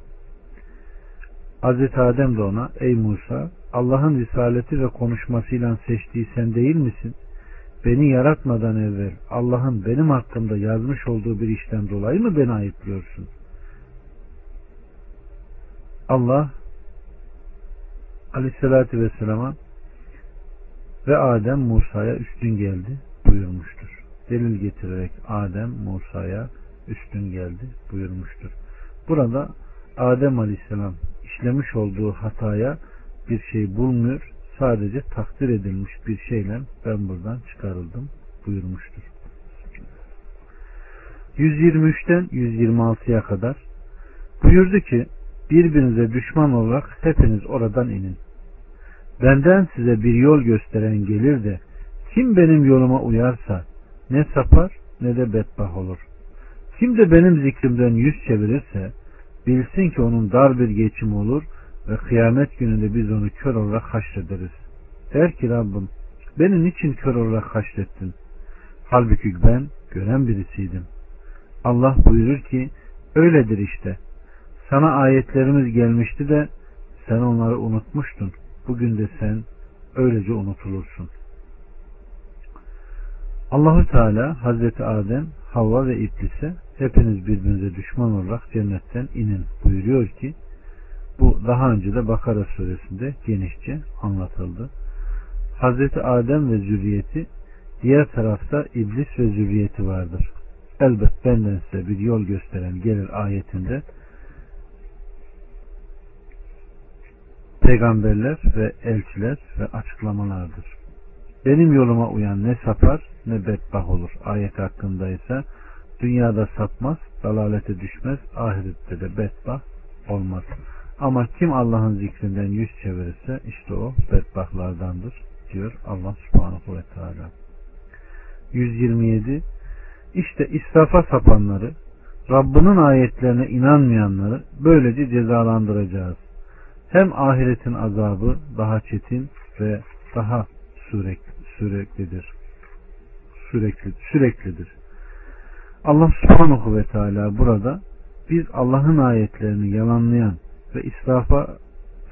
Hazreti Adem de ona ey Musa Allah'ın risaleti ve konuşmasıyla seçtiği sen değil misin? Beni yaratmadan evvel Allah'ın benim hakkımda yazmış olduğu bir işten dolayı mı beni ayıplıyorsun? Allah Aleyhisselatü Vesselam'a ve Adem Musa'ya üstün geldi buyurmuştur. Delil getirerek Adem Musa'ya üstün geldi buyurmuştur. Burada Adem Aleyhisselam işlemiş olduğu hataya bir şey bulmuyor. Sadece takdir edilmiş bir şeyle ben buradan çıkarıldım buyurmuştur. 123'ten 126'ya kadar buyurdu ki birbirinize düşman olarak hepiniz oradan inin. Benden size bir yol gösteren gelir de kim benim yoluma uyarsa ne sapar ne de bedbah olur. Kim de benim zikrimden yüz çevirirse bilsin ki onun dar bir geçim olur ve kıyamet gününde biz onu kör olarak haşrederiz. Der ki Rabbim beni niçin kör olarak haşrettin? Halbuki ben gören birisiydim. Allah buyurur ki öyledir işte. Sana ayetlerimiz gelmişti de sen onları unutmuştun. Bugün de sen öylece unutulursun. Allahü Teala Hazreti Adem, Havva ve İblis'e hepiniz birbirinize düşman olarak cennetten inin buyuruyor ki bu daha önce de Bakara suresinde genişçe anlatıldı. Hazreti Adem ve zürriyeti diğer tarafta iblis ve zürriyeti vardır. Elbet benden size bir yol gösteren gelir ayetinde peygamberler ve elçiler ve açıklamalardır. Benim yoluma uyan ne sapar ne bedbah olur. Ayet hakkında ise dünyada sapmaz, dalalete düşmez, ahirette de bedbah olmaz. Ama kim Allah'ın zikrinden yüz çevirirse işte o bedbahtlardandır diyor Allah subhanahu ve teala. 127 İşte israfa sapanları Rabbinin ayetlerine inanmayanları böylece cezalandıracağız. Hem ahiretin azabı daha çetin ve daha sürekli, süreklidir. Sürekli, süreklidir. Allah subhanahu ve teala burada biz Allah'ın ayetlerini yalanlayan ve israfa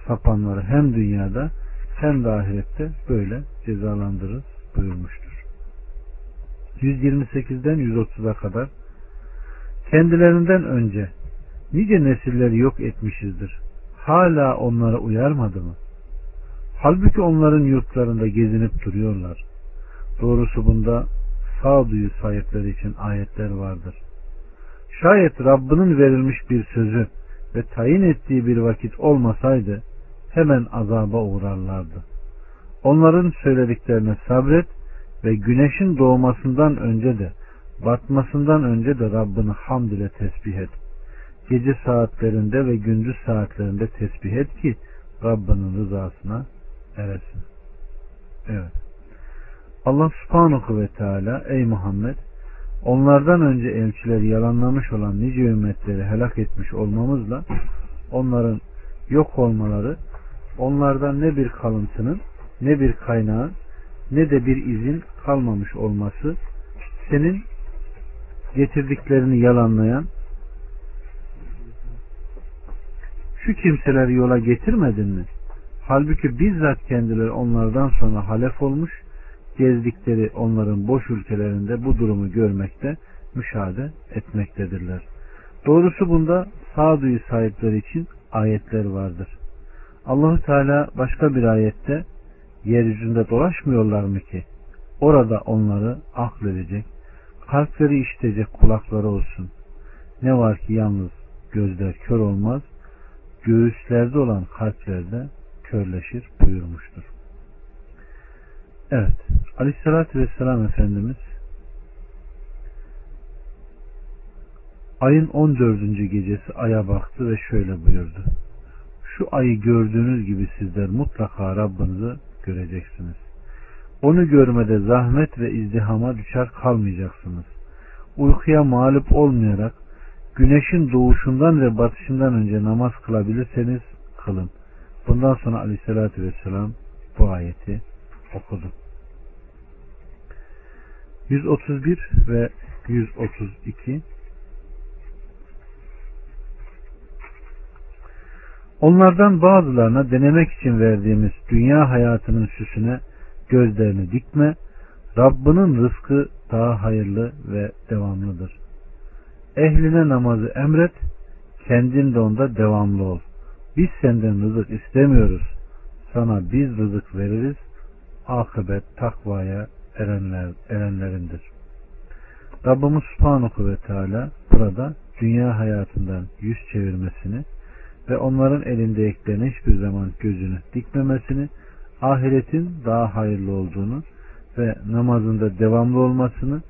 sapanları hem dünyada hem de ahirette böyle cezalandırır buyurmuştur. 128'den 130'a kadar kendilerinden önce nice nesilleri yok etmişizdir. Hala onlara uyarmadı mı? Halbuki onların yurtlarında gezinip duruyorlar. Doğrusu bunda sağduyu sahipleri için ayetler vardır. Şayet Rabbinin verilmiş bir sözü ve tayin ettiği bir vakit olmasaydı hemen azaba uğrarlardı. Onların söylediklerine sabret ve güneşin doğmasından önce de batmasından önce de Rabbini hamd ile tesbih et. Gece saatlerinde ve gündüz saatlerinde tesbih et ki Rabbinin rızasına eresin. Evet. Allah subhanahu ve teala ey Muhammed onlardan önce elçileri yalanlamış olan nice ümmetleri helak etmiş olmamızla onların yok olmaları onlardan ne bir kalıntının ne bir kaynağın ne de bir izin kalmamış olması senin getirdiklerini yalanlayan şu kimseleri yola getirmedin mi? Halbuki bizzat kendileri onlardan sonra halef olmuş gezdikleri onların boş ülkelerinde bu durumu görmekte, müşahede etmektedirler. Doğrusu bunda sağduyu sahipleri için ayetler vardır. Allahu Teala başka bir ayette yeryüzünde dolaşmıyorlar mı ki orada onları akledecek, kalpleri işitecek kulakları olsun. Ne var ki yalnız gözler kör olmaz, göğüslerde olan kalplerde körleşir buyurmuştur. Evet, Aleyhisselatü Vesselam Efendimiz ayın 14. gecesi aya baktı ve şöyle buyurdu. Şu ayı gördüğünüz gibi sizler mutlaka Rabbinizi göreceksiniz. Onu görmede zahmet ve izdihama düşer kalmayacaksınız. Uykuya mağlup olmayarak güneşin doğuşundan ve batışından önce namaz kılabilirseniz kılın. Bundan sonra aleyhissalatü vesselam bu ayeti okudu. 131 ve 132 Onlardan bazılarına denemek için verdiğimiz dünya hayatının süsüne gözlerini dikme, Rabbinin rızkı daha hayırlı ve devamlıdır. Ehline namazı emret, kendin de onda devamlı ol. Biz senden rızık istemiyoruz. Sana biz rızık veririz. Akıbet takvaya erenler, erenlerindir. Rabbimiz Subhanahu ve Teala burada dünya hayatından yüz çevirmesini ve onların elindeyeklerine hiçbir zaman gözünü dikmemesini, ahiretin daha hayırlı olduğunu ve namazında devamlı olmasını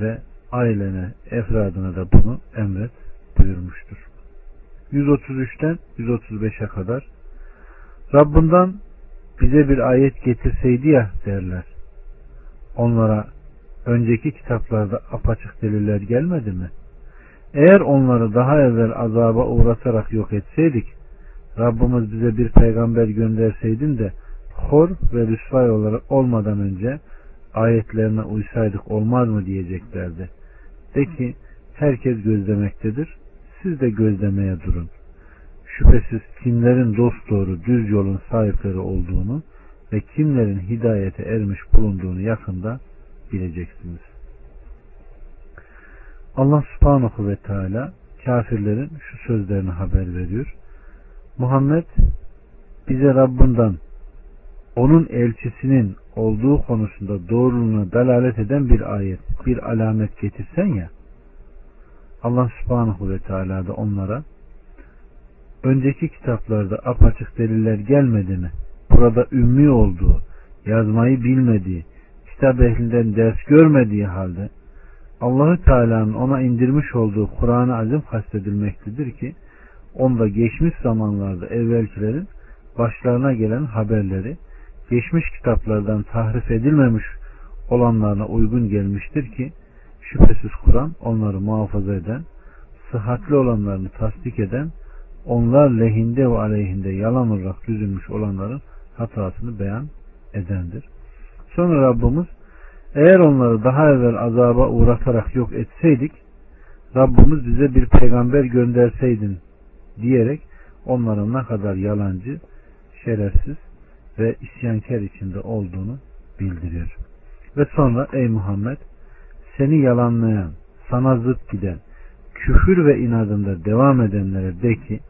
ve ailene, efradına da bunu emret buyurmuştur. 133'ten 135'e kadar Rabbinden bize bir ayet getirseydi ya derler. Onlara önceki kitaplarda apaçık deliller gelmedi mi? Eğer onları daha evvel azaba uğratarak yok etseydik, Rabbimiz bize bir peygamber gönderseydin de hor ve rüsvay olarak olmadan önce ayetlerine uysaydık olmaz mı diyeceklerdi. De ki herkes gözlemektedir. Siz de gözlemeye durun. Şüphesiz kimlerin dost doğru düz yolun sahipleri olduğunu ve kimlerin hidayete ermiş bulunduğunu yakında bileceksiniz. Allah subhanahu ve teala kafirlerin şu sözlerini haber veriyor. Muhammed bize Rabbinden onun elçisinin olduğu konusunda doğruluğuna dalalet eden bir ayet, bir alamet getirsen ya Allah subhanahu ve teala da onlara önceki kitaplarda apaçık deliller gelmedi mi? Burada ümmi olduğu, yazmayı bilmediği, kitap ehlinden ders görmediği halde Allahü Teala'nın ona indirmiş olduğu Kur'an-ı Azim kastedilmektedir ki onda geçmiş zamanlarda evvelkilerin başlarına gelen haberleri geçmiş kitaplardan tahrif edilmemiş olanlarına uygun gelmiştir ki şüphesiz Kur'an onları muhafaza eden, sıhhatli olanlarını tasdik eden, onlar lehinde ve aleyhinde yalan olarak düzülmüş olanların hatasını beyan edendir. Sonra Rabbimiz eğer onları daha evvel azaba uğratarak yok etseydik Rabbimiz bize bir peygamber gönderseydin diyerek onların ne kadar yalancı, şerefsiz ve isyankar içinde olduğunu bildiriyor. Ve sonra ey Muhammed seni yalanlayan, sana zıt giden, küfür ve inadında devam edenlere de ki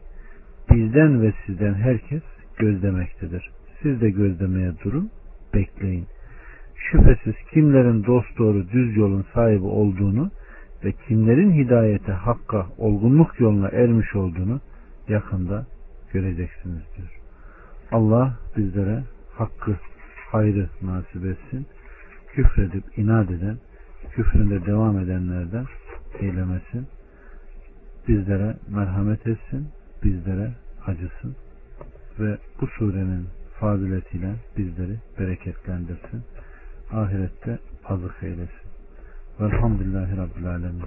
bizden ve sizden herkes gözlemektedir. Siz de gözlemeye durun, bekleyin. Şüphesiz kimlerin dost doğru düz yolun sahibi olduğunu ve kimlerin hidayete hakka olgunluk yoluna ermiş olduğunu yakında göreceksiniz diyor. Allah bizlere hakkı, hayrı nasip etsin. Küfredip inat eden, küfründe devam edenlerden eylemesin. Bizlere merhamet etsin, bizlere acısın ve bu surenin faziletiyle bizleri bereketlendirsin. Ahirette azık eylesin. Velhamdülillahi Rabbil Alemin.